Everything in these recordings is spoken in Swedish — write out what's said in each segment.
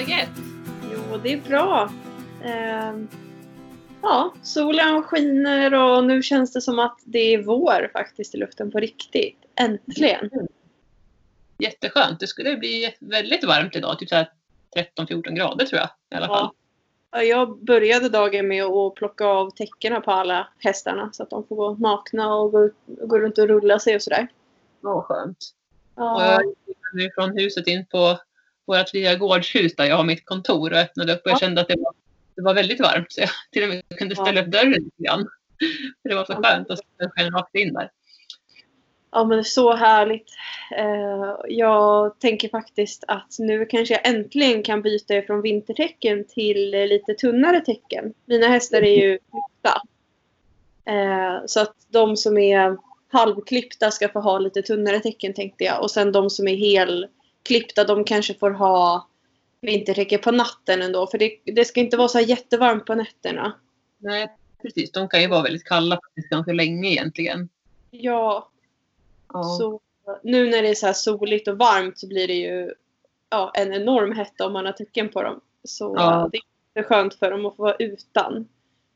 läget? Jo, det är bra. Eh, ja, solen skiner och nu känns det som att det är vår faktiskt i luften på riktigt. Äntligen! Jätteskönt. Det skulle bli väldigt varmt idag, typ så här 13-14 grader tror jag i alla fall. Ja. Jag började dagen med att plocka av täckena på alla hästarna så att de får gå nakna och gå, gå runt och rulla sig och sådär. Ja, skönt. Och Ja, jag gick nu från huset in på vårt lilla gårdshus där jag har mitt kontor och öppnade upp och jag Ja. kände att det var, det var väldigt varmt så jag till och med kunde ställa upp dörren lite grann. För det var så skönt att solen sken rakt in där. ja, men så härligt. Eh, jag tänker faktiskt att nu kanske jag äntligen kan byta ifrån vintertecken till lite tunnare tecken. Mina hästar är ju klippta. Eh, så att de som är halvklippta ska få ha lite tunnare tecken tänkte jag. Och sen de som är helklippta de kanske får ha vintertecken på natten ändå. För det, det ska inte vara så jättevarmt på nätterna. Nej, precis. De kan ju vara väldigt kalla ganska länge egentligen. Ja, Ja. Så nu när det är så här soligt och varmt så blir det ju ja, en enorm hetta om man har tecken på dem. Så Ja. det är skönt för dem att få vara utan.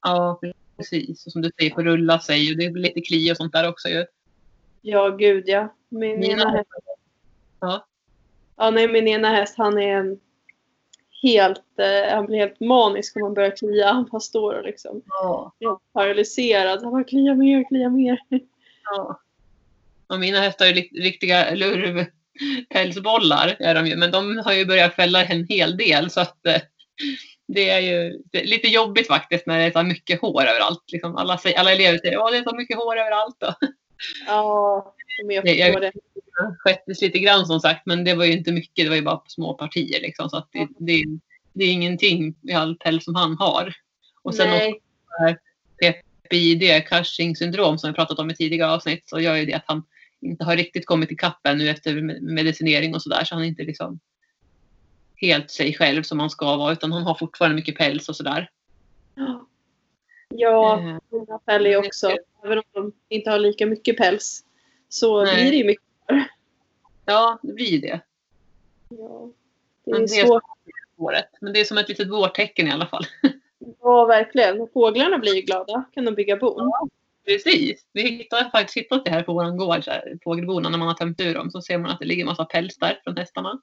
ja, precis. Och som du säger, får rulla sig och det blir lite kli och sånt där också ju. Ja, gud ja. Min Mina hästar. Ja. Ja, nej, min ena häst han är helt, eh, han blir helt manisk om man börjar klia. Han bara står och liksom Ja. helt paralyserad. Han bara klia mer, klia mer. Ja. Och mina hästar är riktiga lurvpälsbollar är de ju, men de har ju börjat fälla en hel del så att eh, det är ju är lite jobbigt faktiskt när det är så mycket hår överallt. Liksom alla, alla elever säger att det är så mycket hår överallt. Och Ja, jag- förstår det. Det skättes lite grann som sagt, men det var ju inte mycket. Det var ju bara på små partier liksom, så att det, det, det är ingenting i all päls som han har. Och sen Nej. PPID, Cushing syndrom som vi pratat om i tidigare avsnitt så gör ju det att han inte har riktigt kommit ikapp ännu efter me- medicinering och sådär så han är inte liksom helt sig själv som han ska vara utan han har fortfarande mycket päls och sådär. Ja, Eh, mina ju också. Även om de inte har lika mycket päls så Nej. blir det ju mycket. Ja, det blir det. Ja, det Men är det är svårt. Året. Men det är som ett litet vårtecken i alla fall. Ja, verkligen. Och Fåglarna blir ju glada. Kan de bygga bon? Precis. Vi hittar faktiskt hittat det här på vår gård, fågelbona, när man har tömt ur dem. Så ser man att det ligger massa päls där från hästarna.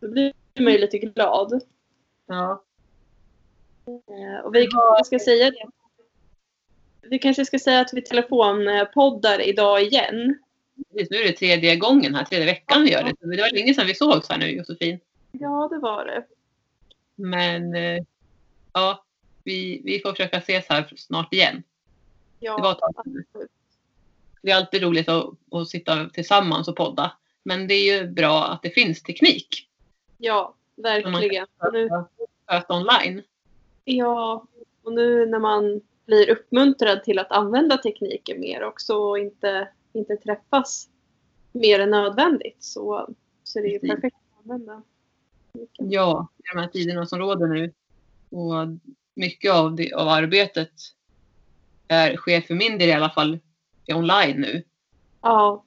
Då blir man ju lite glad. Ja. Eh, Och vi kanske ska säga det. Vi kanske ska säga att vi telefonpoddar idag igen. Nu är det tredje gången här, tredje veckan vi gör det. Det var länge sedan vi sågs här nu Josefin. Ja, det var det. Men eh, ja, vi, vi får försöka ses här snart igen. Ja, Det var absolut. Det är alltid roligt att, att sitta tillsammans och podda. Men det är ju bra att det finns teknik. ja verkligen. Nu, Sköta online. ja, och nu när man blir uppmuntrad till att använda tekniken mer också och inte, inte träffas mer än nödvändigt så, så är det ju Precis. perfekt att använda. Ja, i de här tiderna som råder nu. Och mycket av, det, av arbetet är, sker för min del i alla fall online nu. Ja,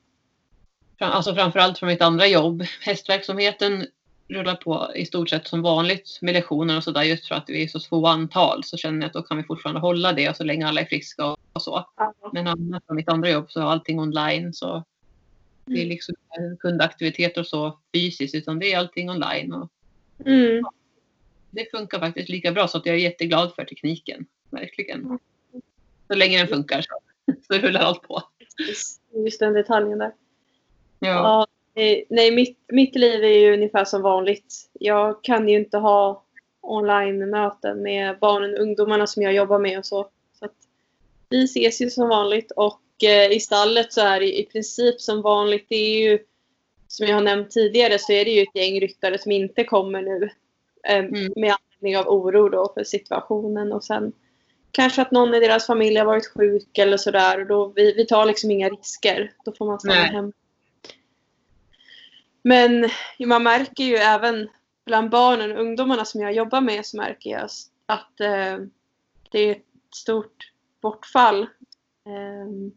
Fram- Alltså framförallt från mitt andra jobb. Hästverksamheten rullar på i stort sett som vanligt med lektioner och sådär. Just för att vi är så få antal så känner jag att då kan vi fortfarande hålla det och så länge alla är friska och, och så. ja. Men annars från mitt andra jobb så är allting online. Så det är liksom inte kundaktiviteter och så fysiskt utan det är allting online. Och Mm. det funkar faktiskt lika bra så att jag är jätteglad för tekniken. Verkligen. Så länge den funkar så, så rullar allt på. Precis. Just den detaljen där. Ja. Ja, nej, mitt, mitt liv är ju ungefär som vanligt. Jag kan ju inte ha online-möten med barnen och ungdomarna som jag jobbar med och så. så vi ses ju som vanligt och eh, i stallet så är det i princip som vanligt. Det är ju, som jag har nämnt tidigare, så är det ju ett gäng ryttare som inte kommer nu. Eh, Mm. Med anledning av oro då för situationen och sen kanske att någon i deras familj har varit sjuk eller sådär. Och då, vi, vi tar liksom inga risker. Då får man stanna hemma. Men man märker ju även bland barnen och ungdomarna som jag jobbar med så märker jag att eh, det är ett stort bortfall. Eh,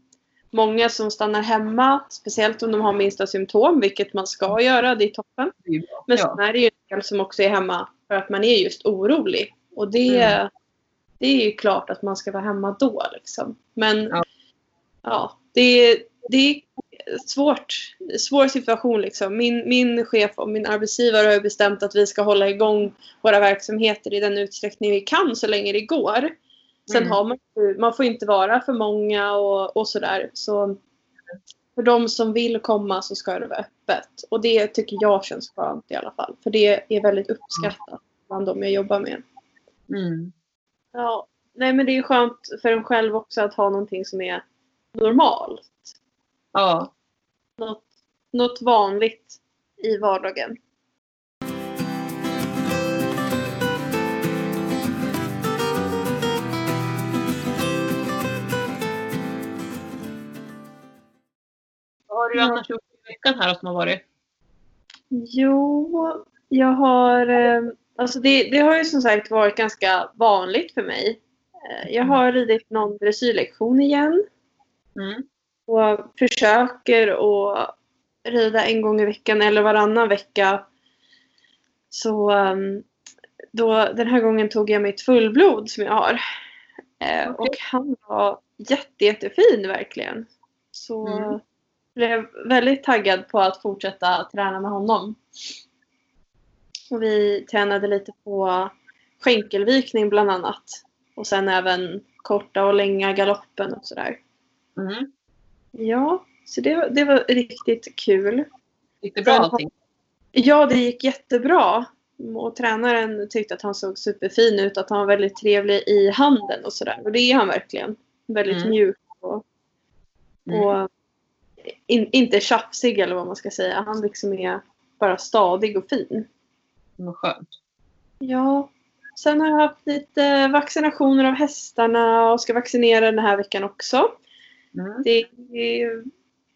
många som stannar hemma, speciellt om de har minsta symptom, vilket man ska göra, det är toppen. Men sen är det ju en del som också är hemma för att man är just orolig. Och det, Mm. det är ju klart att man ska vara hemma då. Liksom. Men Ja. ja, det, det svårt. Svår situation. Liksom. Min, min chef och min arbetsgivare har bestämt att vi ska hålla igång våra verksamheter i den utsträckning vi kan så länge det går. Sen Mm. har man man får inte vara för många och, och sådär. Så för de som vill komma så ska det vara öppet. Och det tycker jag känns skönt i alla fall. För det är väldigt uppskattat bland de jag jobbar med. Mm. Ja, nej men det är skönt för en själv också att ha någonting som är normalt. ja. Något, något vanligt i vardagen. Vad har du annars gjort i veckan här som har varit? Jo, jag har... eh, Alltså det, det har ju som sagt varit ganska vanligt för mig. Eh, Jag har ridit någon dressyrlektion igen. Mm. Och försöker att rida en gång i veckan eller varannan vecka. Så um, då, den här gången tog jag mitt fullblod som jag har. Eh, Okej. Och han var jätte, jättefin verkligen. Så Mm. blev väldigt taggad på att fortsätta träna med honom. Och vi tränade lite på skänkelvikning bland annat. Och sen även korta och långa galoppen och sådär. Mm. Ja, så det, var- det var riktigt kul. Gick det bra Sen- allting? Ja, det gick jättebra. Och tränaren tyckte att han såg superfin ut, att han var väldigt trevlig i handen och sådär. Och det är han verkligen. Väldigt Mm. mjuk och, Mm. och in, inte tjafsig eller vad man ska säga. Han liksom är bara stadig och fin. Vad skönt. Ja. Sen har jag haft lite vaccinationer av hästarna och ska vaccinera den här veckan också. Mm. Det är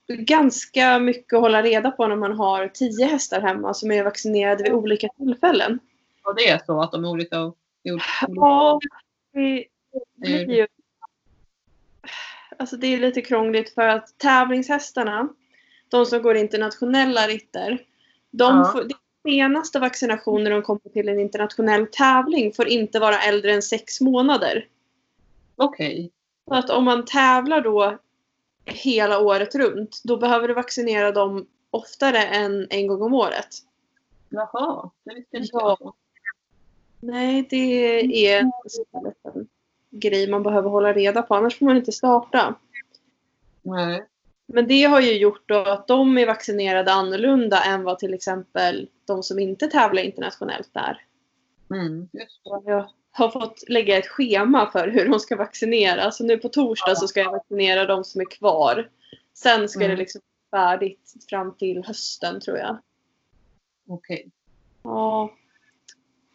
ganska mycket att hålla reda på när man har tio hästar hemma som är vaccinerade vid olika tillfällen. Och det är så att de är olika? olika. Ja, det blir ju... Alltså det är lite krångligt för att tävlingshästarna, de som går internationella ritter, de Ja. får, senaste vaccinationen de kommer till en internationell tävling får inte vara äldre än sex månader. Okej. Så att om man tävlar då hela året runt, då behöver du vaccinera dem oftare än en gång om året. Jaha, det visste inte Ja. jag. Nej, det är en här liten grej man behöver hålla reda på, annars får man inte starta. Nej. Men det har ju gjort att de är vaccinerade annorlunda än vad till exempel de som inte tävlar internationellt är. Mm. Just det. Jag har fått lägga ett schema för hur de ska vaccinera. Så nu på torsdag så ska jag vaccinera de som är kvar. Sen ska Mm. det liksom vara färdigt fram till hösten tror jag. Okej. Ja.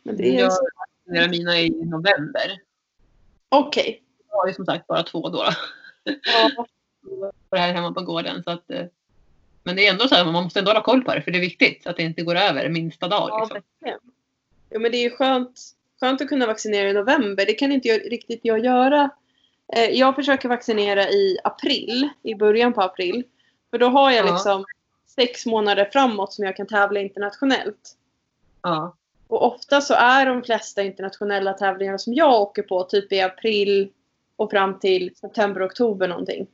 Men det är... Jag vaccinerar mina i november. Okej. Jag har ju som sagt bara två då. Ja. På det här hemma på gården. Så att, eh, men det är ändå så här, man måste ändå hålla koll på det. För det är viktigt att det inte går över minsta dag. Ja, Liksom. verkligen. Ja, men det är ju skönt, skönt att kunna vaccinera i november. Det kan inte jag, riktigt jag göra. Eh, jag försöker vaccinera i april, i början på april. För då har jag Ja. liksom sex månader framåt som jag kan tävla internationellt. Ja. Och ofta så är de flesta internationella tävlingar som jag åker på typ i april och fram till september, oktober någonting.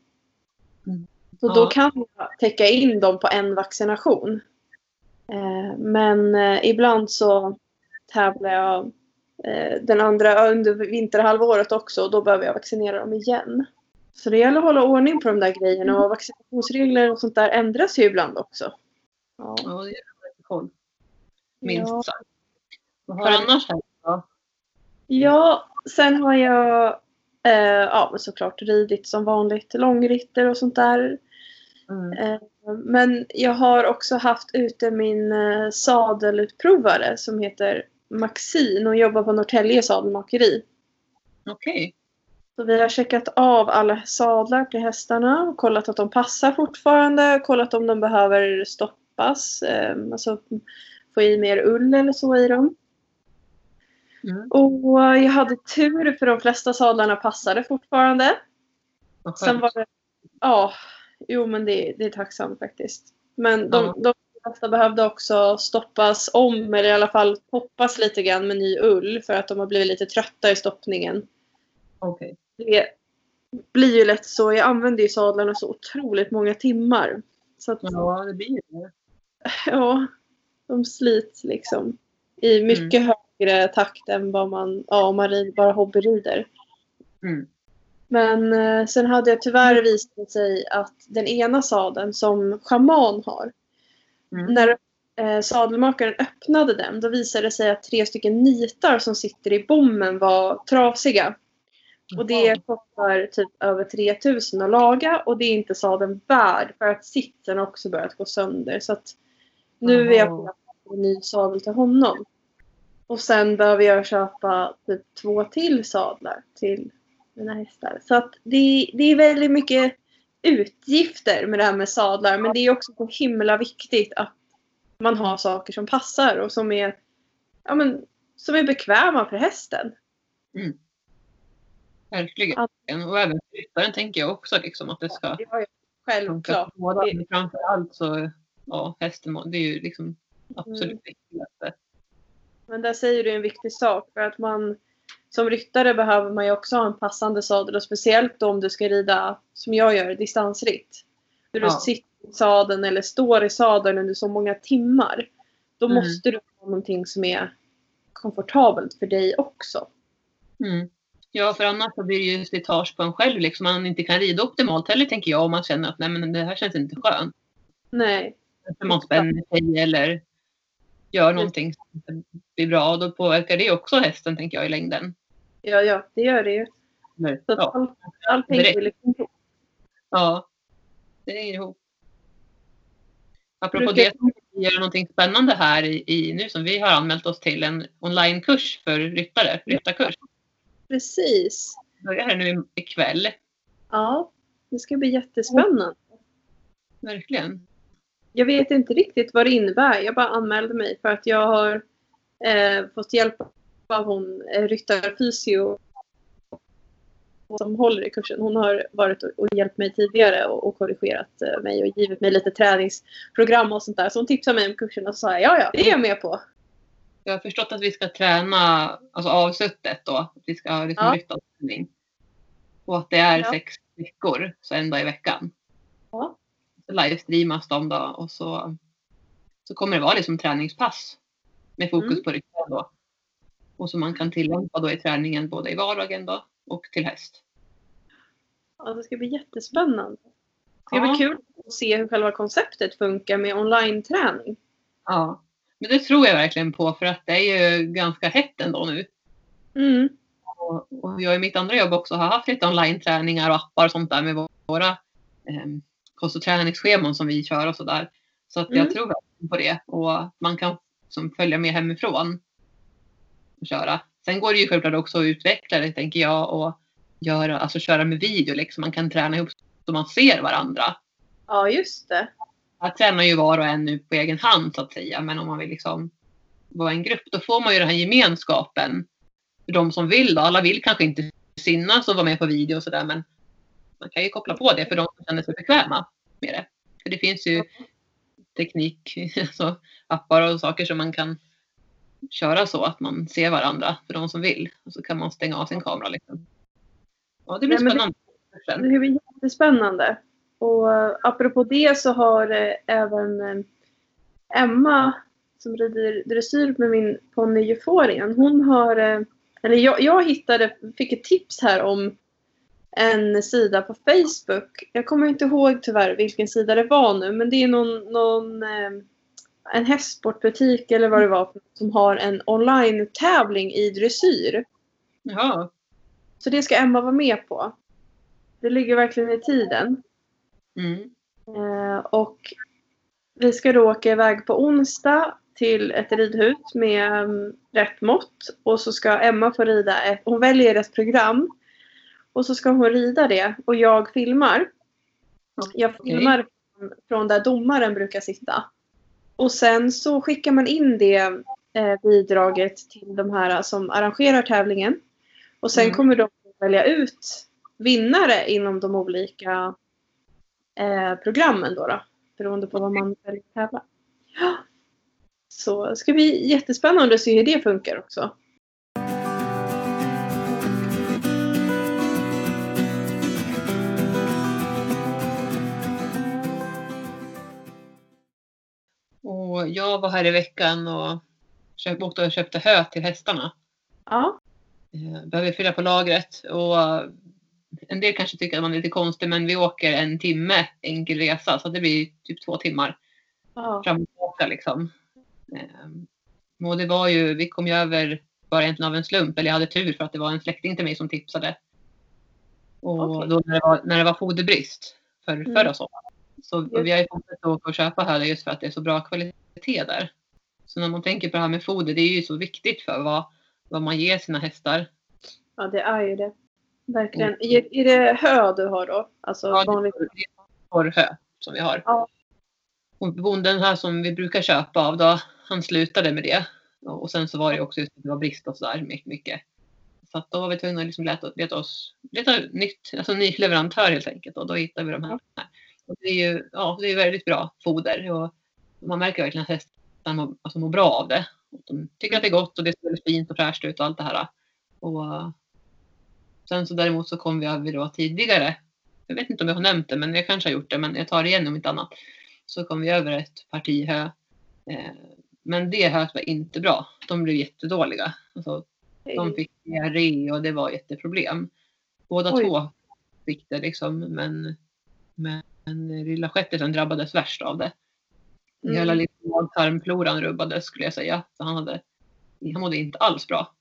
Mm. Så Ja. då kan jag täcka in dem på en vaccination. Eh, men eh, ibland så tävlar jag den andra under vinterhalvåret också och då behöver jag vaccinera dem igen. Så det gäller att hålla ordning på de där grejerna och vaccinationsregler och sånt där ändras ju ibland också. Ja. Ja, det är lite koll. Minst Ja. sagt. Vad har du annars då? Ja, sen har jag eh, ja, men såklart ridit som vanligt. Långritter och sånt där. Mm. Eh, men jag har också haft ute min eh, sadelutprovare som heter Maxine och jobbar på Norrtälje sadelmakeri. Okej. Så vi har checkat av alla sadlar till hästarna och kollat att de passar fortfarande. Kollat om de behöver stoppas. Eh, alltså få i mer ull eller så i dem. Mm. Och jag hade tur för de flesta sadlarna passade fortfarande. Sen var det, ja, Jo, men det, det är tacksamt faktiskt. Men de, Ja. de flesta behövde också stoppas om eller i alla fall poppas lite grann med ny ull för att de har blivit lite trötta i stoppningen. Okej. Det blir ju lätt så. Jag använder ju sadlarna så otroligt många timmar. Så att, Ja, det blir ju det. ja, de slits liksom i mycket högre takt än vad man, ja, om man bara hobbyrider. Mm. Men eh, sen hade jag tyvärr visat sig att den ena sadeln som schaman har, Mm. när eh, sadelmakaren öppnade den, då visade det sig att tre stycken nitar som sitter i bommen var trasiga. Och det kostar typ över 3000 att laga och det är inte sadeln värd för att sitsen också börjat gå sönder. Så att nu är jag på en ny sadel till honom. Och sen behöver jag köpa typ två till sadlar till mina hästar. Så att det, det är väldigt mycket utgifter med det här med sadlar. Men det är också så himla viktigt att man har saker som passar och som är, ja, men, som är bekväma för hästen. Verkligen. Ja. Och även för ryttaren tänker jag också liksom att det ska funka självklart. båda. Men framför allt så, ja, hästen, det är ju liksom absolut Mm. viktigaste. Men där säger du en viktig sak. För att man som ryttare behöver man ju också ha en passande sadel. Och speciellt då om du ska rida, som jag gör, distansritt. När du Ja. sitter i sadeln eller står i sadeln under så många timmar. Då Mm. måste du ha någonting som är komfortabelt för dig också. Mm. Ja, för annars så blir det ju slitage på en själv. Liksom. Man inte kan rida optimalt heller tänker jag om man känner att nej, men det här känns inte skönt. Nej. För man spänner sig eller gör någonting som inte blir bra. Då påverkar det också hästen tänker jag i längden. Ja, ja, det gör det ju. Eller, Så ja, all, allting är liksom ihop. ja, det hänger ihop. Apropå Brukar- det vi gör någonting spännande här i, i nu som vi har anmält oss till en onlinekurs för ryttare, ryttarkurs. Precis. Börjar här nu i- ikväll. Ja, det ska bli jättespännande. Verkligen. Jag vet inte riktigt vad det innebär. Jag bara anmälde mig för att jag har eh, fått hjälp av hon eh, ryttarfysio som håller i kursen. Hon har varit och, hjälpt mig tidigare och, och korrigerat eh, mig och givit mig lite träningsprogram och sånt där. Så hon tipsade mig om kursen och sa ja, ja, det är jag med på. Jag har förstått att vi ska träna alltså avsuttet då. Att vi ska liksom Ja. ryttarträning. Och att det är Ja. sex veckor, så en dag i veckan. Ja. Så livestreamas de då och så, så kommer det vara liksom träningspass. Med fokus Mm. på ryttaren då. Och som man kan tillämpa då i träningen både i vardagen då och till häst. Ja, det ska bli jättespännande. Det ska Ja. bli kul att se hur själva konceptet funkar med online-träning. Ja. Men det tror jag verkligen på för att det är ju ganska hett ändå nu. Mm. Och, och jag i mitt andra jobb också har haft lite online-träningar och appar och sånt där med våra eh, kost och träningsscheman som vi kör och sådär. Så att Mm. jag tror verkligen på det. Och man kan som, följa med hemifrån och köra. Sen går det ju självklart också att utveckla det tänker jag och göra, alltså köra med video liksom. Man kan träna ihop så man ser varandra. Ja, just det. Jag tränar ju var och en nu på egen hand så att säga. Men om man vill liksom vara en grupp då får man ju den här gemenskapen. För de som vill då. Alla vill kanske inte synas och vara med på video och sådär men man kan ju koppla på det för de som känner sig bekväma med det. För det finns ju teknik, alltså appar och saker som man kan köra så att man ser varandra för de som vill. Och så kan man stänga av sin kamera. Liksom. Ja, det blir Nej, men det- spännande. Det blir jättespännande. Och eh, apropå det så har eh, även eh, Emma som rider dressyr med min ponny Euphorian. Hon har, eller jag, jag hittade, fick ett tips här om en sida på Facebook. Jag kommer inte ihåg tyvärr vilken sida det var nu men det är någon, någon eh, en hästsportbutik eller vad det var som har en online-tävling i dressyr. Jaha, Så det ska Emma vara med på. Det ligger verkligen i tiden. mm. Eh, och vi ska då åka iväg på onsdag till ett ridhus med um, rätt mått. Och så ska Emma få rida ett, hon väljer ett program. Och så ska hon rida det och jag filmar. Jag filmar från- från där domaren brukar sitta. Och sen så skickar man in det eh, bidraget till de här som arrangerar tävlingen. Och sen Mm. kommer de att välja ut vinnare inom de olika eh, programmen då, då. Beroende på vad man väljer att tävla. Så det ska bli jättespännande att se hur det funkar också. Och jag var här i veckan och åkte och köpte hö till hästarna. Ja. Eh, Behöver fylla på lagret. Och eh, en del kanske tycker att man är lite konstig men vi åker en timme enkel resa så det blir typ två timmar ja. fram och tillbaka liksom. Ehm, Och det var ju, vi kom ju över bara egentligen av en slump, eller jag hade tur för att det var en släkting till mig som tipsade. Och Okej. då när det, var, när det var foderbrist för, Mm. förra sommaren. Så Just. vi har ju fortsatt och köpa hö just för att det är så bra kvalitet där. Så när man tänker på det här med foder, det är ju så viktigt för vad, vad man ger sina hästar. ja, det är ju det. Verkligen. Är, är det hö du har då? Alltså Ja, det vanligt? är torrhö som vi har. Ja. Och bonden här som vi brukar köpa av då, han slutade med det. Och sen så var det också just att det var brist och sådär my- mycket. Så att då var vi tvungna att liksom leta, leta oss, leta nytt, alltså ny leverantör helt enkelt. Och då hittade vi de här. Och det är ju, ja, det är väldigt bra foder. Och man märker verkligen att hästarna mår, alltså mår bra av det. Och de tycker att det är gott och det ser väldigt fint och fräscht ut och allt det här. Och eh, sen så däremot så kom vi över då tidigare. Jag vet inte om jag har nämnt det, men jag kanske har gjort det, men jag tar det igen om inte annat. Så kom vi över ett parti hö. Eh, men det höet var inte bra. De blev jättedåliga. Alltså, de fick diarré och det var jätteproblem. Båda Oj. två fick det liksom, men, men lilla shetisen drabbades värst av det. Mm. Hela liksom mag-tarmfloran rubbades skulle jag säga. Så han, hade, han mådde inte alls bra.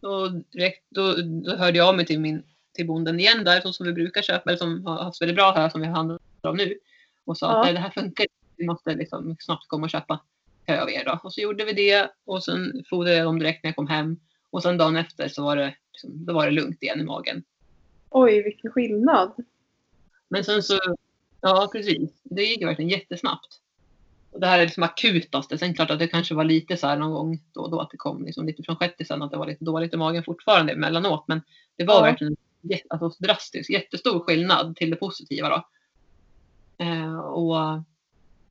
Och direkt, då, då hörde jag av mig till, min, till bonden igen där, som vi brukar köpa, eller som har haft väldigt bra här som vi handlar om nu. Och sa Ja. att "Nej, det här funkar vi måste liksom snabbt komma och köpa hö av er då. Och så gjorde vi det och sen fodrade jag dem direkt när jag kom hem. Och sen dagen efter så var det, liksom, då var det lugnt igen i magen. Oj, vilken skillnad. Men sen så, ja precis, det gick verkligen jättesnabbt. Och det här är liksom akutaste. Sen klart att det kanske var lite så här någon gång då och då att det kom liksom lite från shetisen att det var lite dåligt i magen fortfarande emellanåt. Men det var Ja. verkligen alltså, drastisk, jättestor skillnad till det positiva då. Eh, och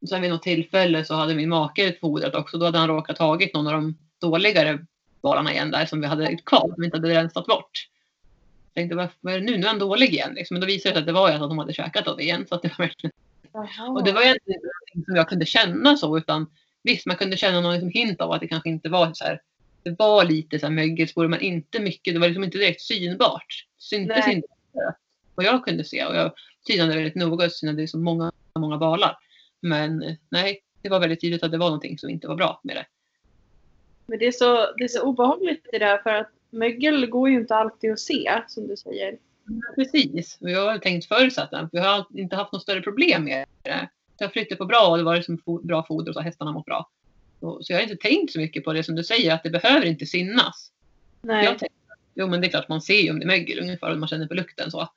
sen vid något tillfälle så hade min make fodrat också. Då hade han råkat tagit någon av de dåligare balarna igen där som vi hade kvar, som vi inte hade rensat bort. Jag tänkte, vad är det nu? Nu är han dålig igen. Liksom. Men då visade det sig att det var ju att de hade käkat av det igen. Så att det var verkligen och det var egentligen inte någonting som jag kunde känna så utan visst man kunde känna någon liksom hint av att det kanske inte var så här. Det var lite så här mögelspår men inte mycket. Det var liksom inte direkt synbart. Syntes inte vad jag kunde se och jag synade väldigt noga och synade så många, många balar. Men eh, nej, det var väldigt tydligt att det var någonting som inte var bra med det. Men det är, så, det är så obehagligt det där för att mögel går ju inte alltid att se som du säger. Precis, och jag har tänkt förutsatt att vi har inte haft något större problem med det. Det har flyttat på bra och det var liksom bra foder och så har hästarna mått bra. Så jag har inte tänkt så mycket på det som du säger, att det behöver inte synas. Nej. Jag tänkte, jo men det är klart man ser ju om det är mögel ungefär och man känner på lukten så.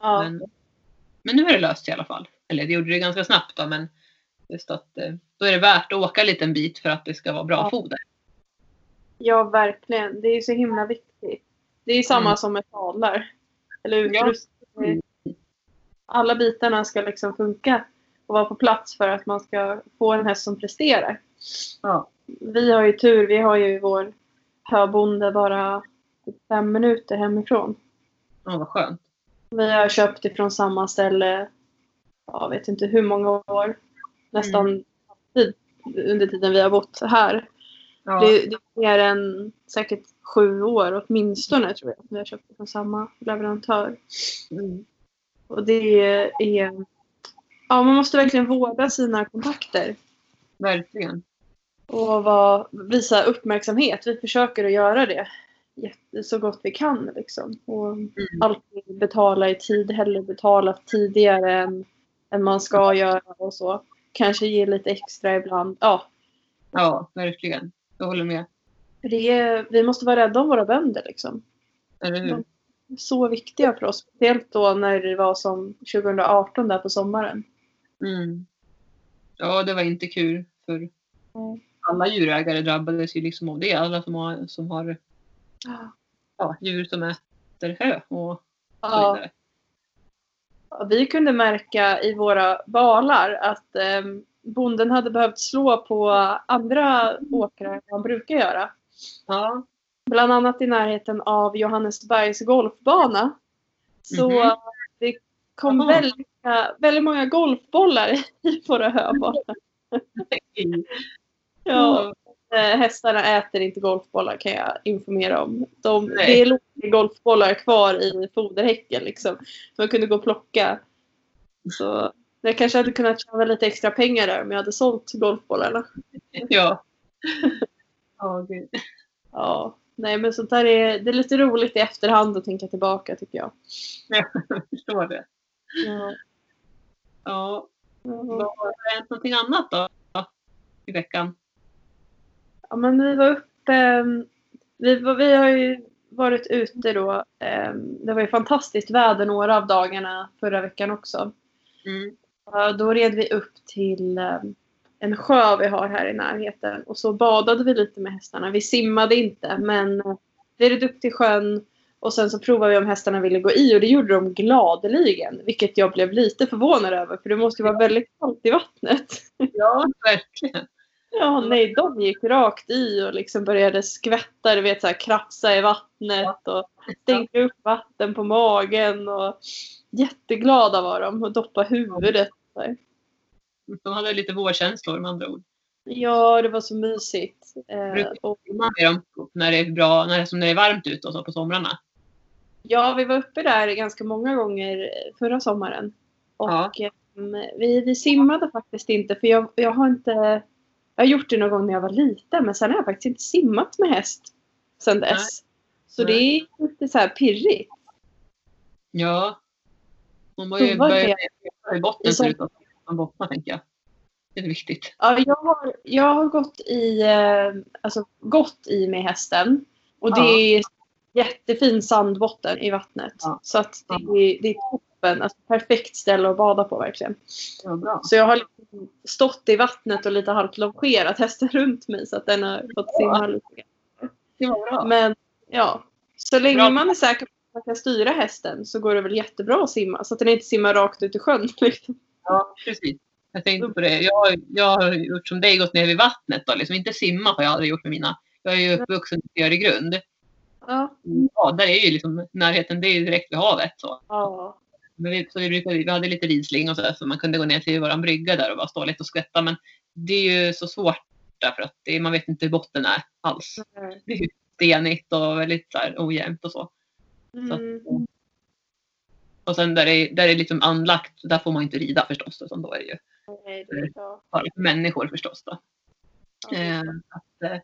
ja. Men, men nu är det löst i alla fall. Eller det gjorde det ganska snabbt då men just att eh, då är det värt att åka en liten bit för att det ska vara bra Ja. foder. Ja, verkligen. Det är så himla viktigt. Det är samma Mm. som med sadlar. Eller Ja. utrustning. Alla bitarna ska liksom funka och vara på plats för att man ska få en häst som presterar. Ja. Vi har ju tur. Vi har ju vår höbonde bara fem minuter hemifrån. Ja, vad skönt. Vi har köpt ifrån samma ställe, jag vet inte hur många år. Nästan tid, under tiden vi har bott här. Ja. Det, det är mer än säkert sju år åtminstone tror jag. Vi har köpt från samma leverantör. Mm. Och det är... Ja, man måste verkligen vårda sina kontakter. Verkligen. Och vara, visa uppmärksamhet. Vi försöker att göra det så gott vi kan. Liksom. Och alltid betala i tid. Hellre betala tidigare än, än man ska göra och så. Kanske ge lite extra ibland. Ja, Ja, verkligen. Jag håller med. är, vi måste vara rädda om våra bönder. Liksom. Eller hur? Så viktiga för oss. Speciellt då när det var som 2018 där på sommaren. Mm. Ja, det var inte kul för Mm. alla djurägare drabbades ju liksom av det. Alla som har, som har ja, djur som äter hö och så Ja, vidare. Vi kunde märka i våra balar att eh, bonden hade behövt slå på andra åkrar än vad han brukar göra. Ja. Bland annat i närheten av Johannesbergs golfbana. Så Mhm. det kom väldigt, väldigt många golfbollar i våra höbanor. Ja, eh, hästarna äter inte golfbollar kan jag informera om. De, det låg golfbollar kvar i foderhäcken liksom. Man kunde gå och plocka. Så jag kanske hade kunnat tjäna lite extra pengar där om jag hade sålt golfbollarna. Ja. Ja, gud. Ja, nej men sånt där är, det är lite roligt i efterhand att tänka tillbaka tycker jag. Jag förstår det. Ja. Ja. Ja. Har det hänt någonting annat då? I veckan? Ja, men vi var uppe... ehm, Vi, var, vi har ju varit ute då. ehm, Det var ju fantastiskt väder några av dagarna förra veckan också. Mm. Då red vi upp till ehm, en sjö vi har här i närheten och så badade vi lite med hästarna. Vi simmade inte men eh, vi red upp till sjön och sen så provade vi om hästarna ville gå i och det gjorde de gladeligen. Vilket jag blev lite förvånad över för det måste ju vara väldigt kallt i vattnet. Ja, verkligen. Ja, nej, de gick rakt i och liksom började skvätta, du vet så här, krafsa i vattnet och stänkte upp vatten på magen och jätteglada var de och doppa huvudet. Här. De hade lite vårkänslor med andra ord. Ja, det var så mysigt. Eh, och, Man med dem när det är bra, när det, som när det är varmt ute och så på somrarna. ja, vi var uppe där ganska många gånger förra sommaren. Och Ja. em, vi, vi simmade faktiskt inte för jag, jag har inte jag har gjort det någon gång när jag var liten men sen har jag faktiskt inte simmat med häst sen dess. Så Nej. det är lite så här pirrigt. Ja. Man var ju Prova börja det. i botten så- förutom att bottna tänker jag. Det är viktigt. Ja, jag, har, jag har gått i, eh, alltså, gått i med hästen. Och det Ja. är jättefin sandbotten i vattnet. Ja. Så att det, är, det är toppen. Alltså, perfekt ställe att bada på verkligen. Bra. Så jag har liksom stått i vattnet och lite halvt longerat hästen runt mig så att den har fått simma lite. Men ja, så länge Bra. man är säker på man kan styra hästen så går det väl jättebra att simma. Så att den inte simmar rakt ut i sjön. Liksom. Ja, precis. Jag tänkte på det. Jag, jag har gjort som dig, gått ner vid vattnet. Då. Liksom inte simma har jag aldrig gjort med mina. Jag är ju uppvuxen i Öregrund. Ja. Ja, där är ju liksom närheten, det är ju direkt vid havet. Så. ja. Men vi, så vi, brukade, vi hade lite ridsling och så, där, så man kunde gå ner till våran brygga där och bara stå lite och skvätta. Men det är ju så svårt därför att det, man vet inte hur botten är alls. Det är ju stenigt och väldigt så här, ojämnt och så. Så Mm. och sen där det, är- där det är liksom anlagt, där får man inte rida förstås. Utan då är det ju Nej, det är bara för människor förstås. Då. Ja. Eh, att, eh,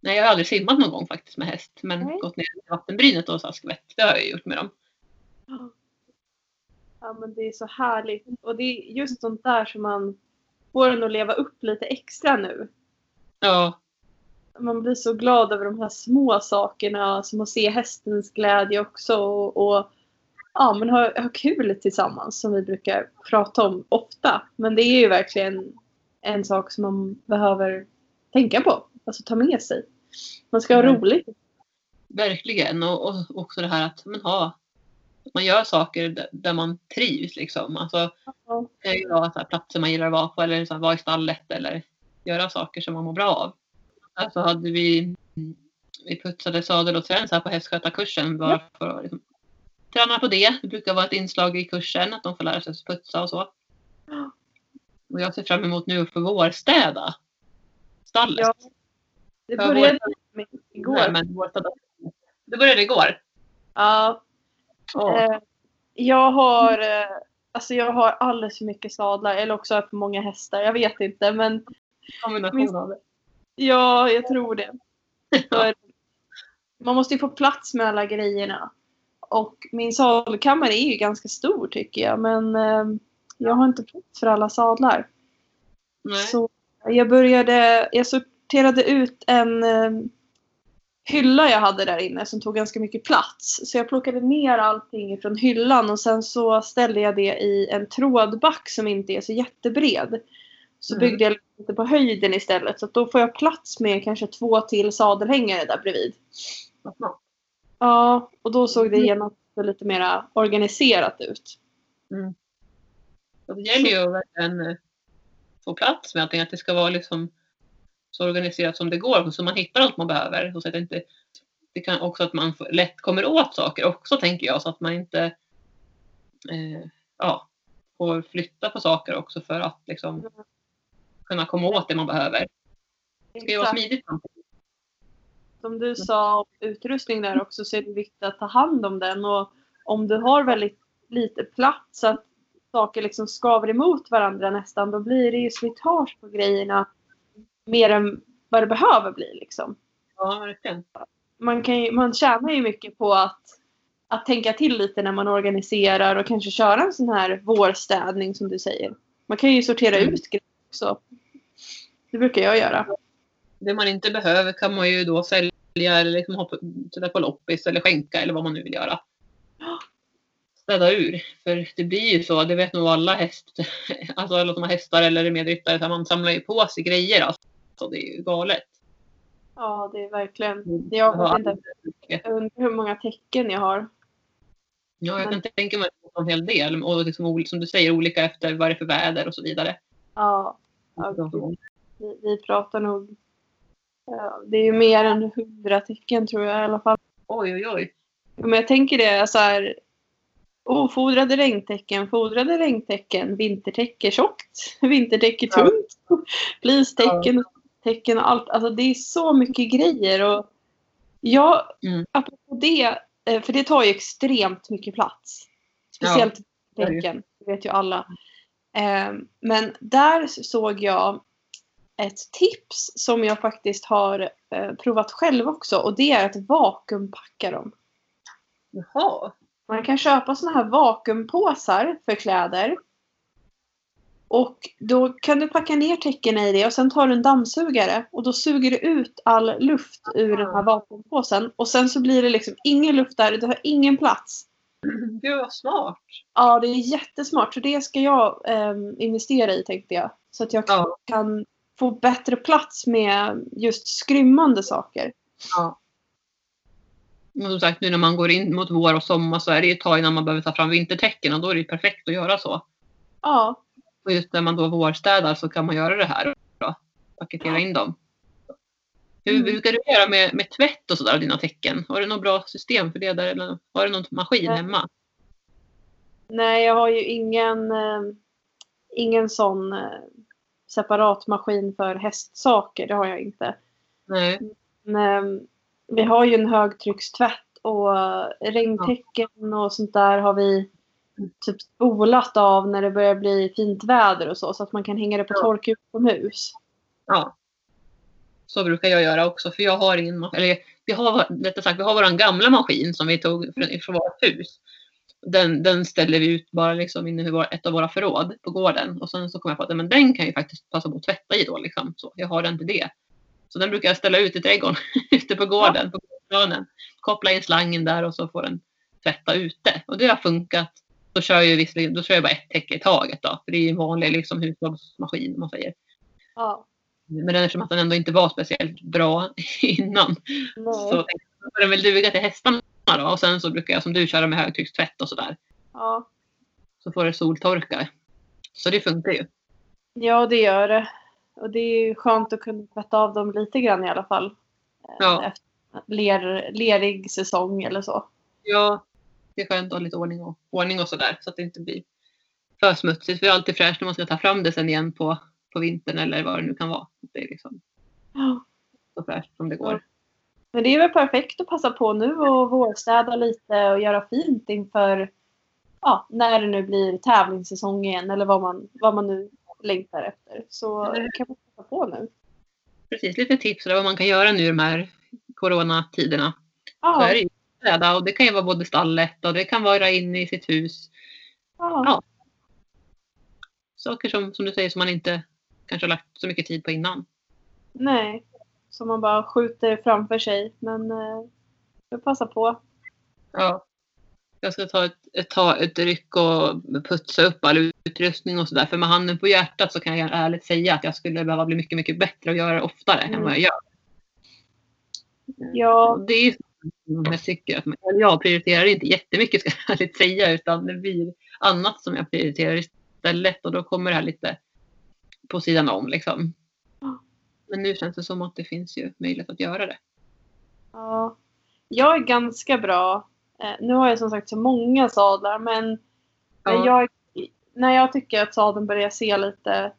nej, jag har aldrig simmat någon gång faktiskt med häst. Men Nej. gått ner i vattenbrynet och så skvätt. Det har jag gjort med dem. Ja, men det är så härligt. Och det är just sånt där som man får en att leva upp lite extra nu. Ja, Man blir så glad över de här små sakerna, som att se hästens glädje också. Och, och ja, men ha, ha kul tillsammans, som vi brukar prata om ofta. Men det är ju verkligen en sak som man behöver tänka på. Alltså ta med sig. Man ska ha Mm. roligt. verkligen. Och, och också det här att man, har, att man gör saker där, man trivs. Liksom. Alltså, Ja. ju så här, platser man gillar att vara på eller här, vara i stallet eller göra saker som man mår bra av. Alltså hade vi, vi putsade sadel och träns här på hästskötarkursen bara för att liksom, träna på det. Det brukar vara ett inslag i kursen att de får lära sig att putsa och så. Ja. Och jag ser fram emot nu att få vårstäda stallet. Ja. Det Ja, började vår- med Nej, igår. men vårstäda. Det började igår. Ja. Eh, jag har eh, alltså jag har alldeles för mycket sadlar eller också för många hästar. Jag vet inte men kombination av det. Ja, jag tror det. För man måste ju få plats med alla grejerna. Och min sadelkammare är ju ganska stor tycker jag men eh, jag har inte plats för alla sadlar. Nej. Så jag började, jag sorterade ut en eh, hylla jag hade där inne som tog ganska mycket plats. Så jag plockade ner allting från hyllan och sen så ställde jag det i en trådback som inte är så jättebred. Så Mm. byggde jag lite på höjden istället så att då får jag plats med kanske två till sadelhängare där bredvid. Ja, och då såg det genast lite mer organiserat ut. Mm. Och det gäller ju att verkligen eh, få plats med allting. Att det ska vara liksom så organiserat som det går. Så man hittar allt man behöver. Och så att det, inte, det kan också att man lätt kommer åt saker också tänker jag. Så att man inte eh, ja, får flytta på saker också för att liksom kunna komma åt det man behöver. Det ska ju vara smidigt. Som du sa om utrustning där också så är det viktigt att ta hand om den. Och om du har väldigt lite plats så att saker liksom skaver emot varandra nästan då blir det ju slitage på grejerna mer än vad det behöver bli. Liksom. Ja, verkligen. Man, kan ju, man tjänar ju mycket på att, att tänka till lite när man organiserar och kanske köra en sån här vårstädning som du säger. Man kan ju sortera Mm. ut grejer också. Det brukar jag göra. Det man inte behöver kan man ju då sälja eller liksom ha på, sätta på loppis eller skänka eller vad man nu vill göra. Städa ur. För det blir ju så, det vet nog alla häst, alltså alla som har hästar eller är medryttare, man samlar ju på sig grejer alltså. Det är ju galet. Ja, det är verkligen. Mm. Jag Ja, vet inte jag undrar hur många tecken jag har. Ja, jag kan tänka mig det en hel del. Och liksom, som du säger, olika efter vad det är för väder och så vidare. Ja, ja. Vi, vi pratar nog... Ja, det är ju mer än hundra tecken tror jag i alla fall. Oj, oj, oj. Men jag tänker det så här. Ofodrade regntecken, fodrade regntecken, vintertäcke tjockt, vintertäcke Ja. tunt, fleecetecken, tecken och allt. Alltså det är så mycket grejer och jag, Mm. apropå det, eh, för det tar ju extremt mycket plats. Speciellt ju. tecken, det vet ju alla. Eh, Men där såg jag ett tips som jag faktiskt har eh, provat själv också och det är att vakuumpacka dem. Jaha. Man kan köpa såna här vakuumpåsar för kläder. Och då kan du packa ner täcken i det och sen tar du en dammsugare och då suger du ut all luft ur den här vakuumpåsen. Och sen så blir det liksom ingen luft där, du har ingen plats. Gud vad smart. Ja, det är jättesmart. Så det ska jag ehm, investera i tänkte jag. Så att jag Ja. kan få bättre plats med just skrymmande saker. Ja. Och som sagt, nu när man går in mot vår och sommar så är det ju ett tag innan man behöver ta fram vintertecken och då är det ju perfekt att göra så. Ja, Och just när man då vårstädar så kan man göra det här då. Paketera in dem. Hur Mm. brukar du göra med, med tvätt och sådär av dina tecken? Har du något bra system för det där eller har du någon maskin Nej. hemma? nej jag har ju ingen, eh, ingen sån eh, separat maskin för hästsaker. Det har jag inte. Nej. Men, eh, vi har ju en högtryckstvätt och regntecken och sånt där har vi typ spolat av när det börjar bli fint väder och så. Så att man kan hänga det på Ja. tork utomhus. Ja. Så brukar jag göra också för jag har ingen maskin. Eller vi har, rättare sagt, vi har vår gamla maskin som vi tog från, från vårt hus. Den, den ställer vi ut bara liksom inne i vår, ett av våra förråd på gården. Och sen så kom jag på att men den kan ju faktiskt passa på att tvätta i då. Liksom. Så jag har den till det. Så den brukar jag ställa ut i trädgården ute på gården. På. Koppla in slangen där och så får den tvätta ute. Och det har funkat. Då kör jag, visserligen, då kör jag bara ett täcke i taget. Då, för det är ju en vanlig liksom, hushållsmaskin om man säger. Ja. Men eftersom att den ändå inte var speciellt bra innan Nej. så tänkte jag, den väl duga till hästarna då. Och sen så brukar jag som du köra med högtryckstvätt och sådär. Ja. Så får det soltorka. Så det funkar ju. ja, det gör det. Och det är ju skönt att kunna tvätta av dem lite grann i alla fall. Eh, Ja. Efter ler, lerig säsong eller så. Ja, det är skönt att ha lite ordning och, ordning och sådär. Så att det inte blir för smutsigt. För det är alltid fräscht när man ska ta fram det sen igen på, på vintern eller vad det nu kan vara. Det är liksom så fräscht som det går. Men det är väl perfekt att passa på nu och vårstäda lite och göra fint inför ja, när det nu blir tävlingssäsong igen eller vad man, vad man nu längtar efter. Så Mm. kan man passa på nu. Precis, lite tips där vad man kan göra nu i de här coronatiderna. Så är Ja, det ju städa och det kan ju vara både stallet och det kan vara inne i sitt hus. ja, Ja. Saker som, som du säger som man inte kanske har lagt så mycket tid på innan. nej. Så man bara skjuter framför sig. Men eh, passar på. Ja. Jag ska ta ett, ta ett ryck och putsa upp all utrustning och sådär. För med handen på hjärtat så kan jag ärligt säga att jag skulle behöva bli mycket, mycket bättre och göra det oftare än Mm. vad jag gör. Ja, Det är jag tycker att jag prioriterar inte jättemycket ska jag ärligt säga utan det blir annat som jag prioriterar istället och då kommer det här lite på sidan om liksom. Men nu känns det som att det finns ju möjlighet att göra det. Ja. Jag är ganska bra. Eh, nu har jag som sagt så många sadlar men Ja. jag, när jag tycker att sadeln börjar se lite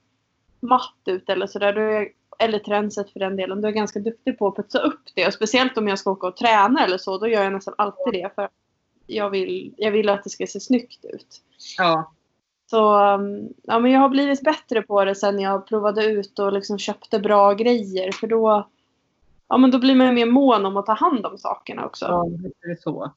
matt ut eller sådär, eller tränset för den delen, då är jag ganska duktig på att putsa upp det. Och speciellt om jag ska åka och träna eller så, då gör jag nästan alltid det. För jag vill, jag vill att det ska se snyggt ut. Ja. Så um, ja, men jag har blivit bättre på det sen jag provade ut och liksom köpte bra grejer. För då, ja, men då blir man mer mån om att ta hand om sakerna också. Ja, det är så.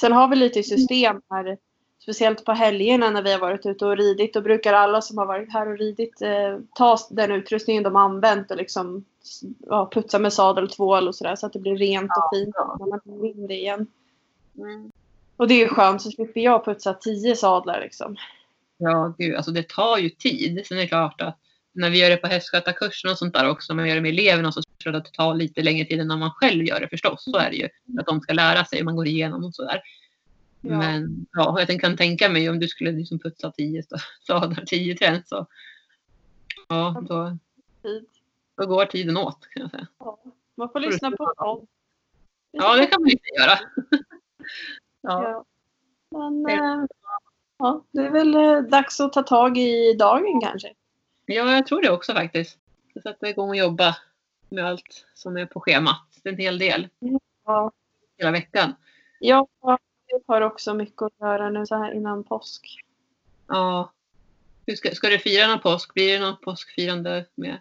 Sen har vi lite system här. Speciellt på helgerna när vi har varit ute och ridit. Då brukar alla som har varit här och ridit eh, ta den utrustningen de har använt och liksom ja, putsa med sadeltvål och sådär så att det blir rent och fint ja. när man kommer in det igen. Mm. Och det är ju skönt så slipper jag putsa tio sadlar liksom. Ja, gud, alltså det tar ju tid. Sen är det klart att när vi gör det på hästskötarkursen och sånt där också, när man gör det med eleverna så tror jag att det tar lite längre tid än när man själv gör det förstås. Så är det ju. Att de ska lära sig, man går igenom och sådär. Ja. Men ja, jag kan tänka mig om du skulle liksom putsa tio sadlar, tio träns så ja, då, Tid. då går tiden åt kan jag säga. Ja. Man får lyssna på dem. Ja, det kan man inte göra. Ja, Ja. Men eh, ja, det är väl eh, dags att ta tag i dagen kanske. ja, jag tror det också faktiskt. Jag sätta igång och jobba med allt som är på schemat. Det är en hel del Ja. hela veckan. Jag har också mycket att göra nu så här innan påsk. Ja. Hur ska, ska du fira någon påsk? Blir det något påskfirande med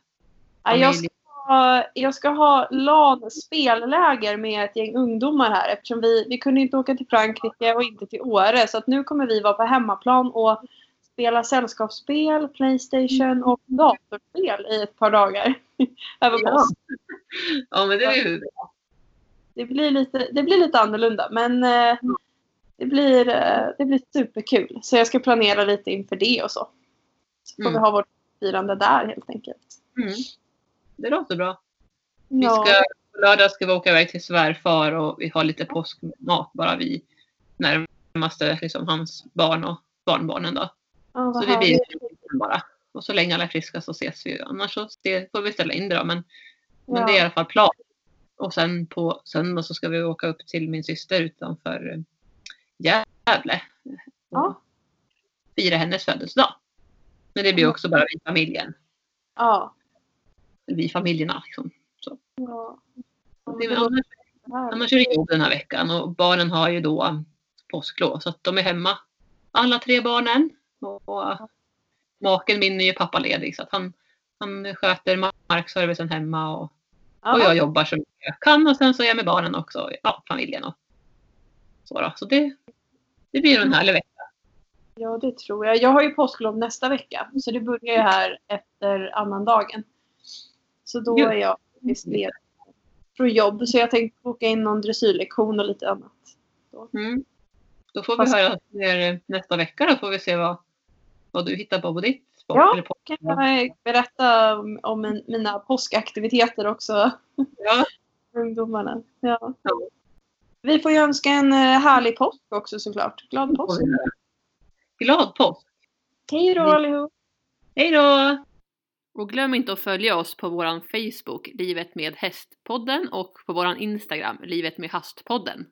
Ja, jag, familj? ska ha, jag ska ha LAN spelläger med ett gäng ungdomar här eftersom vi, vi kunde inte åka till Frankrike och inte till Åre. Så att nu kommer vi vara på hemmaplan och spela sällskapsspel, Playstation och datorspel i ett par dagar. Över Ja. Ja, men det är ju bra. Det blir lite, det blir lite annorlunda men eh, det, blir, eh, det blir superkul. Så jag ska planera lite inför det och så. Så får Mm. vi ha vårt firande där helt enkelt. Mm. Det låter bra. Vi ska, på lördag ska vi åka iväg till svärfar och vi har lite påskmat bara vi närmaste liksom, hans barn och barnbarnen då. Vad Så det blir bara. Och så länge alla är friska så ses vi. Annars så får vi ställa in det då. Men, men Ja. det är i alla fall plan. Och sen på söndag så ska vi åka upp till min syster utanför eh, Gävle. Ja. Fira hennes födelsedag. Men det blir också bara vi familjen. Ja. Vi familjerna liksom. ja. Det är, annars, annars är det jobb den här veckan och barnen har ju då påsklov så att de är hemma. Alla tre barnen. Och maken min är ju pappaledig så att han, han sköter markservicen hemma och, och jag jobbar så mycket jag kan och sen så är jag med barnen också. Ja, familjen och så då. Så det, det blir en härlig vecka. Ja, det tror jag. Jag har ju påsklov nästa vecka. Så det börjar ju här efter annandagen. Så då är jag faktiskt ledig från jobb. Så jag tänkte boka in någon dressyrlektion och lite annat. Mm. Då får vi Fast- höra mer nästa vecka då får vi se vad, vad du hittar på på ditt sport. Ja. Kan jag berätta om, om min- mina påskaktiviteter också. ja. Ungdomarna. Ja. Ja. Vi får ju önska en eh, härlig påsk också såklart. Glad påsk. Glad påsk! Hej då Vi- allihop. Hej då! Och glöm inte att följa oss på vår Facebook, Livet med hästpodden och på vår Instagram, Livet med hastpodden.